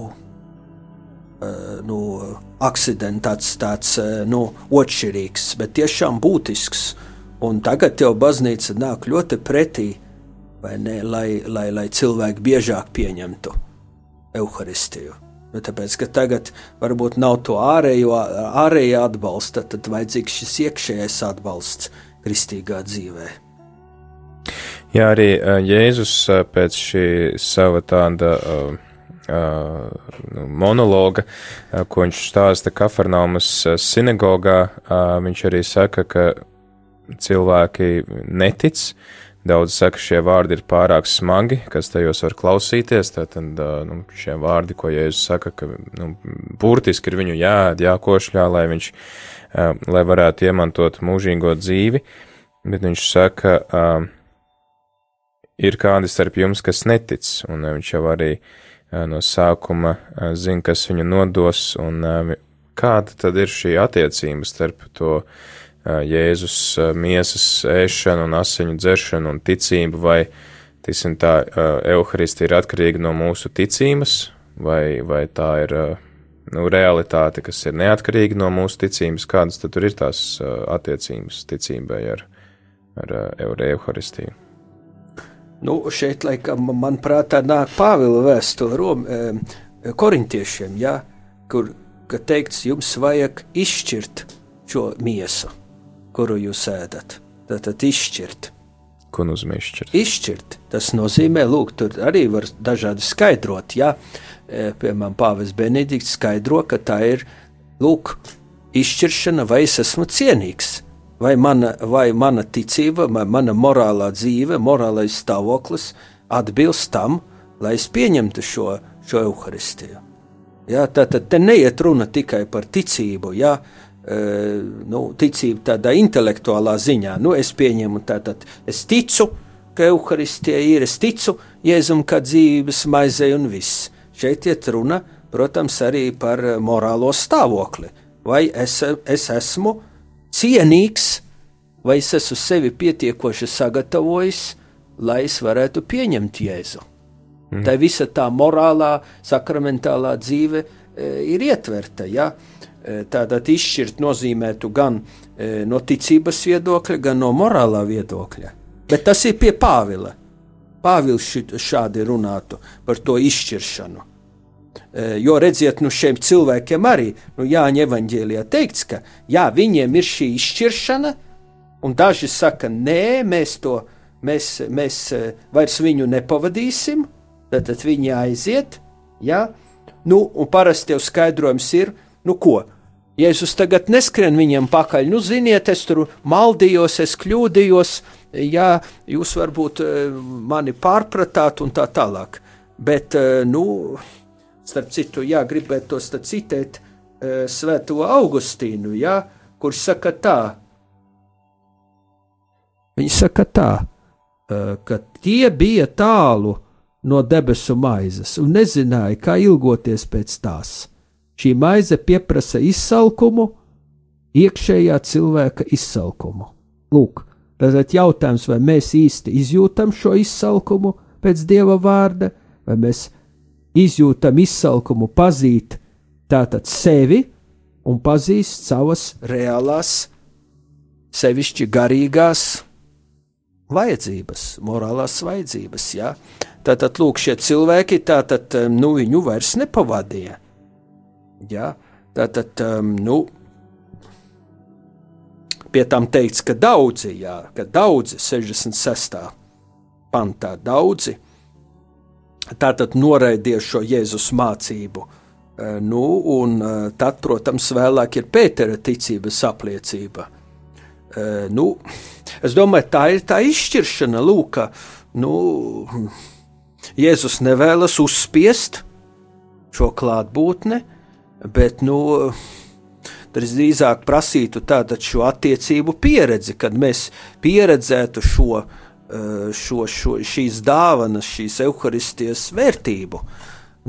nu, akcidents, tāds, tāds nu, otršķirīgs, bet tiešām būtisks. Un tagad jau baznīca nāk ļoti pretī, ne, lai, lai, lai cilvēki biežāk pieņemtu evaharistiju. Nu, tāpēc, ka tagad varbūt nav to ārējo, ārējā atbalsta, tad vajadzīgs šis iekšējais atbalsts kristīgā dzīvē. Jā, arī Jēzus pēc šī sava tāda uh, uh, monologa, uh, ko viņš stāsta Kafarnaumas sinagogā, uh, viņš arī saka, ka cilvēki netic, uh, Daudz saka, šie vārdi ir pārāk smagi, kas tajos var klausīties. Tātad nu, šie vārdi, ko Jēzus saka, ka nu, burtiski ir viņu jāēd, jākošļā, lai viņš lai varētu iemantot mūžīgo dzīvi. Bet viņš saka, ir kādi starp jums, kas netic, un viņš jau arī no sākuma zina, kas viņu nodos, un kāda tad ir šī attiecība starp to Jēzus miesas ēšanu un asiņu dzeršanu un ticību, vai tiksim, tā evaharistija ir atkarīga no mūsu ticības, vai, vai tā ir nu, realitāte, kas ir neatkarīga no mūsu ticības, kādas tad ir tās attiecības ticībai ar, ar, ar evaharistiju. Nu, šeit, laikam, manuprāt, tā nāk Pāvila vēstule Rom, e, korintiešiem, ja, kur teikts, jums vajag izšķirt šo miesu kuru jūs ēdat. Tātad izšķirt. Ko nozīmē izšķirt? Izšķirt. Tas nozīmē, lūk, tur arī var dažādi skaidrot. Ja? E, piemēram, Pāvils Benedikts skaidro, ka tā ir lūk, izšķiršana, vai es esmu cienīgs, vai mana, vai mana ticība, vai mana morālā dzīve, morālais stāvoklis atbilst tam, lai es pieņemtu šo, šo evaharistiju. Ja, tā tad te neiet runa tikai par ticību, ja, nu, ticību tādā intelektuālā ziņā. Nu, es pieņemu, tātad es ticu, ka Euharistija ir, es ticu Jēzum kā dzīves maizei un viss. Šeit iet runa protams, arī par eh, morālo stāvokli. Vai es, es esmu cienīgs, vai es esmu sevi pietiekoši sagatavojis, lai es varētu pieņemt Jēzu. Mm. Tā visa tā morālā, sakramentālā dzīve e, ir ietverta. Ja? E, Tātad izšķirt nozīmētu gan e, no ticības viedokļa, gan no morālā viedokļa. Bet tas ir pie Pāvila. Pāvils šādi runātu par to izšķiršanu. E, jo redziet, nu šiem cilvēkiem arī nu, Jāņa evanģēlijā teikts, ka jā, viņiem ir šī izšķiršana, un daži saka, nē, mēs to mēs, mēs vairs viņu nepavadīsim, tad, tad viņi aiziet. Ja? Nu, un parasti jau skaidrojums ir, nu ko, Jēzus tagad neskrien viņiem pakaļ. Nu, ziniet, es tur maldījos, es kļūdījos, ja jūs varbūt e, mani pārpratāt un tā tālāk. Bet, e, nu, starp citu, jā, gribētu tos citēt Svēto Augustīnu, jā, kurš saka tā. Viņš saka tā, ka tie bija tālu no debesu maizes un nezināja, kā ilgoties pēc tās. Šī maize pieprasa izsalkumu, iekšējā cilvēka izsalkumu. Lūk, tad jautājums, vai mēs īsti izjūtam šo izsalkumu pēc dieva vārda, vai mēs izjūtam izsalkumu pazīt tātad sevi un pazīst savas reālās, sevišķi garīgās vajadzības, morālās vajadzības. Ja? Tātad, lūk, šie cilvēki tātad, nu, viņu vairs nepavadīja. Ja? Tātad, nu, pie tam teikts, ka daudzi, jā, ka daudzi 66. pantā daudzi tātad noraidīja šo Jēzus mācību. Nu, un tad, protams, vēlāk ir Pētera ticības apliecība. Nu, Es domāju, tā ir tā izšķiršana, lūk, ka nu, Jēzus nevēlas uzspiest šo klātbūtni, bet nu, drīzāk prasītu šo attiecību pieredzi, kad mēs pieredzētu šo, šo, šo, šīs dāvanas, šīs evaharistijas vērtību.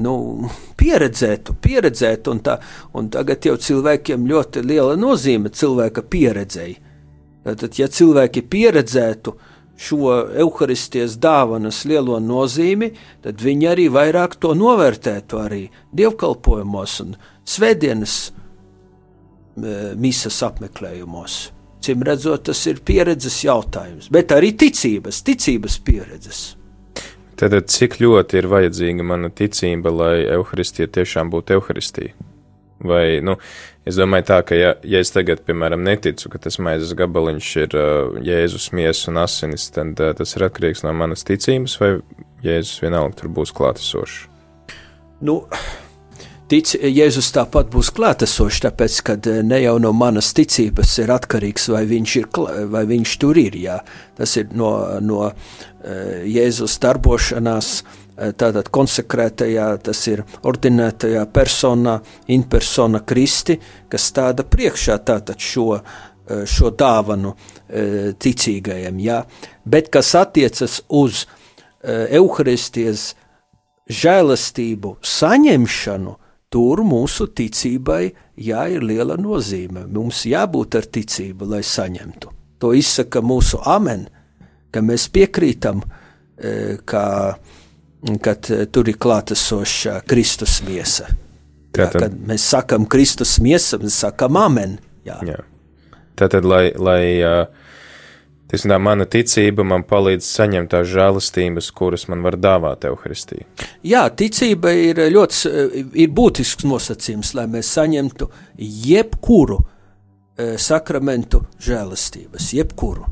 Nu, pieredzētu, pieredzētu, un, tā, un tagad jau cilvēkiem ļoti liela nozīme cilvēka pieredzēji. Tad, ja cilvēki pieredzētu šo evaharistijas dāvanas lielo nozīmi, tad viņi arī vairāk to novērtētu arī dievkalpojumos un svētdienas misas apmeklējumos. Cim redzot, tas ir pieredzes jautājums, bet arī ticības, ticības pieredzes. Tad cik ļoti ir vajadzīga mana ticība, lai evaharistija tiešām būtu evaharistija? Vai, nu, Es domāju, tā, ka, ja, ja es tagad, piemēram, neticu, ka tas maizes gabaliņš ir uh, Jēzus miesas un asinis, tad uh, tas ir atkarīgs no manas ticības, vai Jēzus vienalga tur būs klātesošs. Nu, tic, Jēzus tāpat būs klātesošs, tāpēc, ka uh, ne jau no manas ticības ir atkarīgs, vai viņš, ir, vai viņš tur ir. Jā. Tas ir no, no uh, Jēzus darbošanās. Eh, tātad konsekrētajā, tas ir ordinētajā personā, in persona Kristi, kas stāda priekšā tātad šo, eh, šo dāvanu eh, ticīgajiem. Ja? Bet kas attiecas uz Euharistijas žēlastību saņemšanu, tur mūsu ticībai jā, ir liela nozīme. Mums jābūt ar ticību, lai saņemtu. To izsaka mūsu amen, ka mēs piekrītam, ka kad eh, tur ir klātesoša Kristus miesa. Jā, kad mēs sakām Kristus miesa, mēs sakām amen. Jā. Jā. Tātad, lai, lai tiesim, tā mana ticība man palīdz saņemt tās žēlastības, kuras man var dāvāt Euharistija. Jā, ticība ir ļoti ir būtisks nosacījums, lai mēs saņemtu jebkuru sakramentu žēlastības, jebkuru.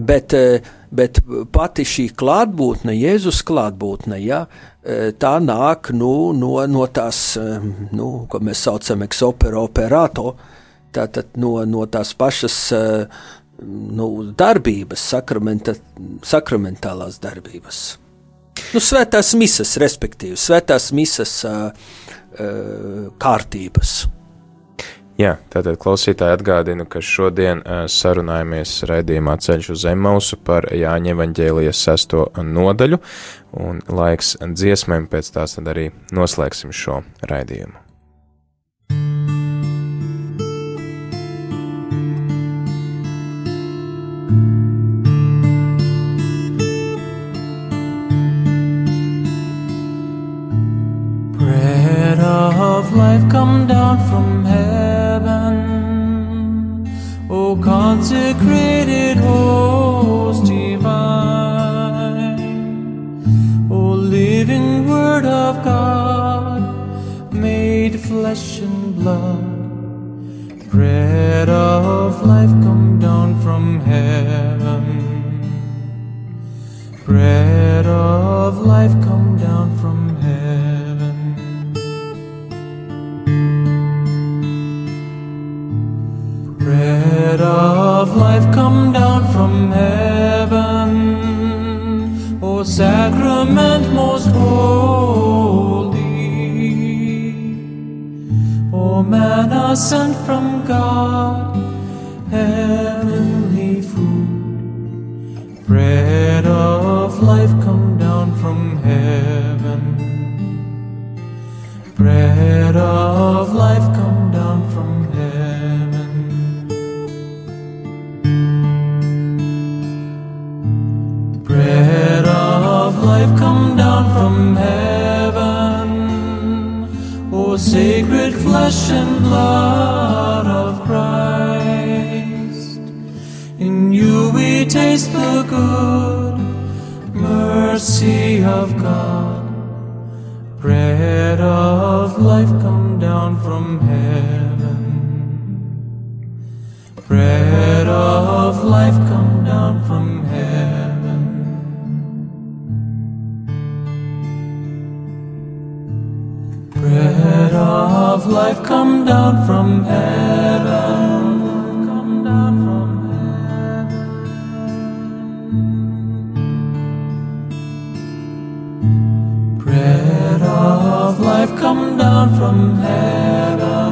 Bet, eh, bet pati šī klātbūtne, Jēzus klātbūtne, ja, eh, tā nāk nu, no, no tās, eh, nu, ko mēs saucam par opera operato, tātad no, no tās pašas nu, darbības, sakramentālās darbības. Nu, svētās misas, respektīvi, svētās misas kārtības. Jā, tātad klausītāji atgādinu, ka šodien uh, sarunājamies raidījumā Ceļš uz Emausu par Jāņa evaņģēlijas sesto nodaļu, un laiks dziesmēm pēc tās tad arī noslēgsim šo raidījumu. Bread of life come down from heaven, O consecrated host divine, O living word of God, made flesh and blood. Bread of life come down from heaven. Bread of life come down from heaven. Bread of life come down from heaven, O sacrament most holy, O manna sent from God, heavenly food. Bread of life come down from heaven. Bread of life sacred flesh and blood of Christ. In you we taste the good mercy of God. Bread of life come down from heaven. Bread of life come down of life come down from heaven. Come down from heaven. Bread of life come down from heaven.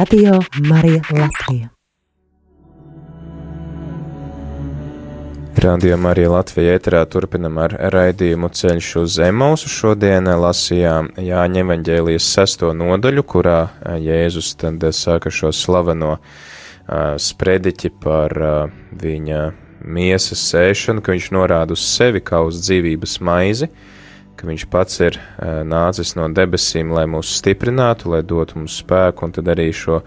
Radio Marija Latvija. Rādījumā arī Latvijā ēterā turpinam ar raidījumu ceļš uz Emausu. Šodien lasījām Jāņa evaņģēlijas sesto nodaļu, kurā Jēzus tad sāka šo slaveno uh, sprediķi par viņa miesas sēšanu, ka viņš norāda uz sevi kā uz dzīvības maizi, ka viņš pats ir uh, nācis no debesīm, lai mūs stiprinātu, lai dotu mums spēku, un tad arī šo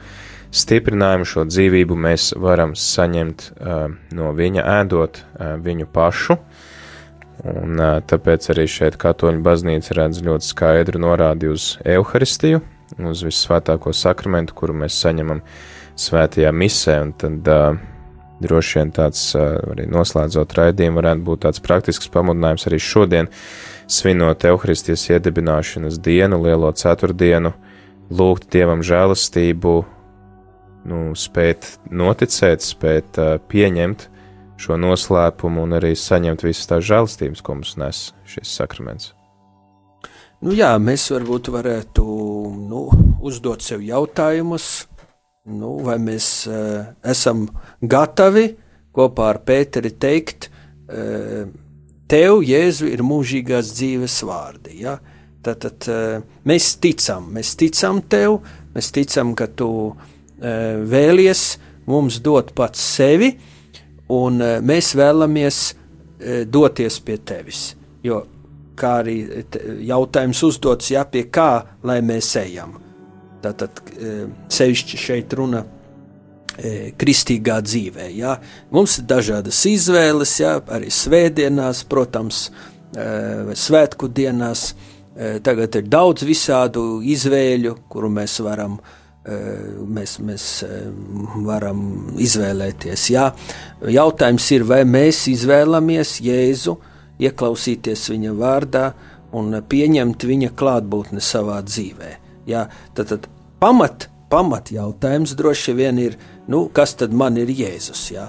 stiprinājumu, šo dzīvību mēs varam saņemt uh, no viņa, ēdot uh, viņu pašu. Un, uh, tāpēc arī šeit Katoļu baznīca redz ļoti skaidru norādi uz evaharistiju, uz visvētāko sakramentu, kuru mēs saņemam svētajā misē. Un tad uh, droši vien tāds uh, arī noslēdzot raidījumu varētu būt tāds praktisks pamudinājums arī šodien, svinot evaharistijas iedibināšanas dienu, lielo ceturtdienu, lūgt Dievam žēlastību, nu, spēt noticēt, spēt uh, pieņemt šo noslēpumu un arī saņemt visas tās žēlstības, ko mums nes šis sakraments. Nu, jā, mēs varbūt varētu nu, uzdot sev jautājumus, nu, vai mēs uh, esam gatavi kopā ar Pēteri teikt, uh, Tev, Jēzu, ir mūžīgās dzīves vārdi. Ja? Tātad uh, mēs ticam, mēs ticam Tev, mēs ticam, ka Tu uh, vēlies mums dot pats sevi, un uh, mēs vēlamies doties pie Tevis. Jo kā arī jautājums uzdots, ja pie kā lai mēs ejam. Tātad sevišķi šeit runa kristīgā dzīvē. Ja. Mums ir dažādas izvēles, ja, arī svētdienās, protams, svētku dienās. Tagad ir daudz visādu izvēļu, kuru mēs varam, mēs, mēs varam izvēlēties. Ja. Jautājums ir, vai mēs izvēlamies Jēzu, ieklausīties viņa vārdā un pieņemt viņa klātbūtni savā dzīvē. Ja. Tad, tad pamat pamatjautājums droši vien ir, nu, kas tad man ir Jēzus? Jā?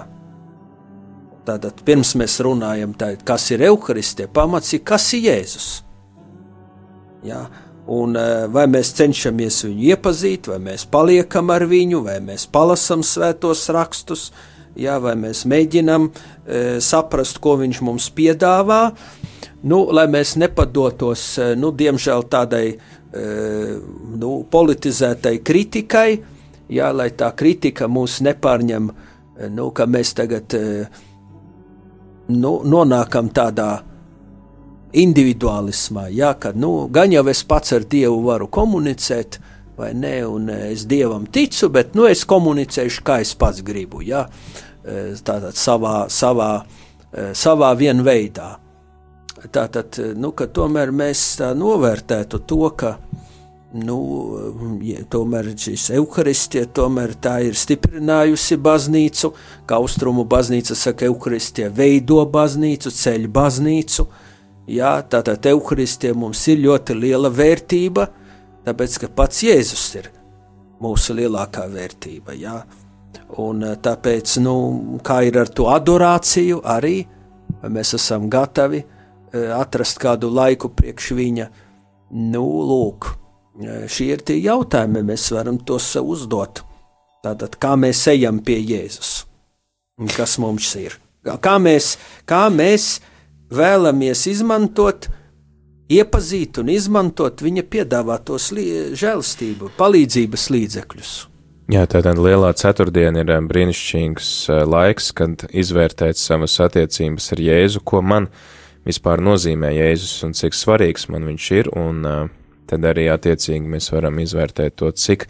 Tātad pirms mēs runājam, tā, kas ir evaharistija, pamats ir, kas ir Jēzus. Jā? Un, eh, vai mēs cenšamies viņu iepazīt, vai mēs paliekam ar viņu, vai mēs palasām svētos rakstus, jā, vai mēs mēģinām e, saprast, ko viņš mums piedāvā, nu, lai mēs nepadotos, nu, diemžēl tādai nu, politizētai kritikai, jā, lai tā kritika mūs nepārņem, nu, ka mēs tagad nu, nonākam tādā individuālismā, jā, ka nu, gan jau es pats ar Dievu varu komunicēt, vai ne, un es Dievam ticu, bet nu, es komunicēšu, kā es pats gribu, jā, tātad savā, savā, savā vien veidā. Tātad, nu, ka tomēr mēs tā novērtētu to, ka nu, ja, tomēr šis evaharistija tomēr tā ir stiprinājusi baznīcu, kā austrumu baznīca saka, evaharistija veido baznīcu, ceļ baznīcu. Jā, tātad evaharistija mums ir ļoti liela vērtība, tāpēc, ka pats Jēzus ir mūsu lielākā vērtība. Jā. Un tāpēc, nu, kā ir ar to adorāciju, arī mēs esam gatavi atrast kādu laiku priekš viņa, nu, lūk, šie ir tie jautājumi, mēs varam tos sev uzdot. Tātad, kā mēs ejam pie Jēzus? Kas mums ir? Kā mēs, kā mēs vēlamies izmantot, iepazīt un izmantot viņa piedāvātos žēlastību, palīdzības līdzekļus? Jā, tā tad lielā ceturtdiena ir brīnišķīgs laiks, kad izvērtēt savas attiecības ar Jēzu, ko man vispār nozīmē Jēzus un cik svarīgs man viņš ir, un uh, tad arī attiecīgi mēs varam izvērtēt to, cik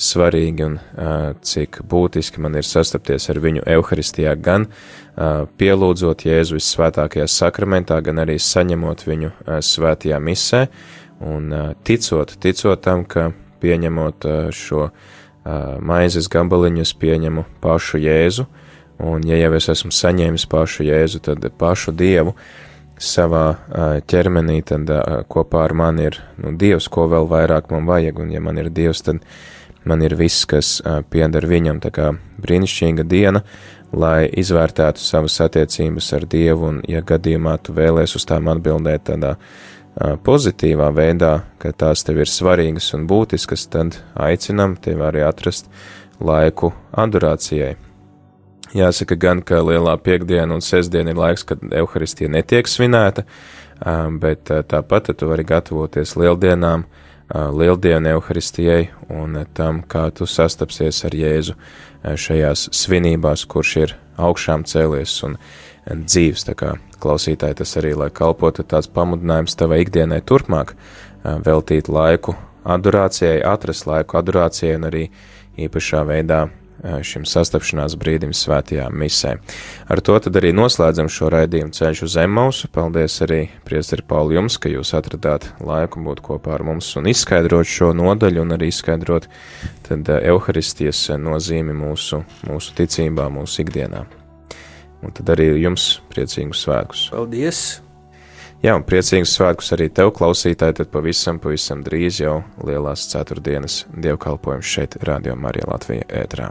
svarīgi un uh, cik būtiski man ir sastapties ar viņu evaharistijā, gan uh, pielūdzot Jēzu visvētākajā sakramentā, gan arī saņemot viņu uh, svētajā misē un uh, ticot, ticot tam, ka pieņemot uh, šo uh, maizes gabaliņu, es pieņemu pašu Jēzu, un ja jau es esmu saņēmis pašu Jēzu, tad pašu Dievu, uh, savā ķermenī, tad kopā ar mani ir nu, Dievs, ko vēl vairāk man vajag, un ja man ir Dievs, tad man ir viss, kas pieder viņam. Tā kā brīnišķīga diena, lai izvērtētu savas attiecības ar Dievu, un, ja gadījumā tu vēlēs uz tām atbildēt tādā pozitīvā veidā, ka tās tev ir svarīgas un būtiskas, tad aicinam tevi arī atrast laiku adorācijai Jāsaka gan, ka lielā piekdiena un sestdiena ir laiks, kad evaharistija netiek svinēta, bet tāpat tu vari gatavoties lieldienām, lieldienu evaharistijai un tam, kā tu sastapsies ar Jēzu šajās svinībās, kurš ir augšām cēlies un dzīves. Tā kā klausītāji tas arī, lai kalpotu tāds pamudinājums tavai ikdienai turpmāk, veltīt laiku adorācijai, atrast laiku adorācijai un arī īpašā veidā šim sastapšanās brīdim svētajā misē. Ar to tad arī noslēdzam šo raidījumu ceļš uz Emmausu. Paldies arī priesteri Pauli jums, ka jūs atradāt laiku būt kopā ar mums un izskaidrot šo nodaļu un arī izskaidrot tad eh, nozīmi mūsu, mūsu ticībā, mūsu ikdienā. Un tad arī jums priecīgus svētkus. Paldies! Jā, un priecīgus svētkus arī tev, klausītāji, tad pavisam, pavisam drīz jau lielās ceturtdienas dievkalpojums šeit, Radio Marija Latvija ētrā.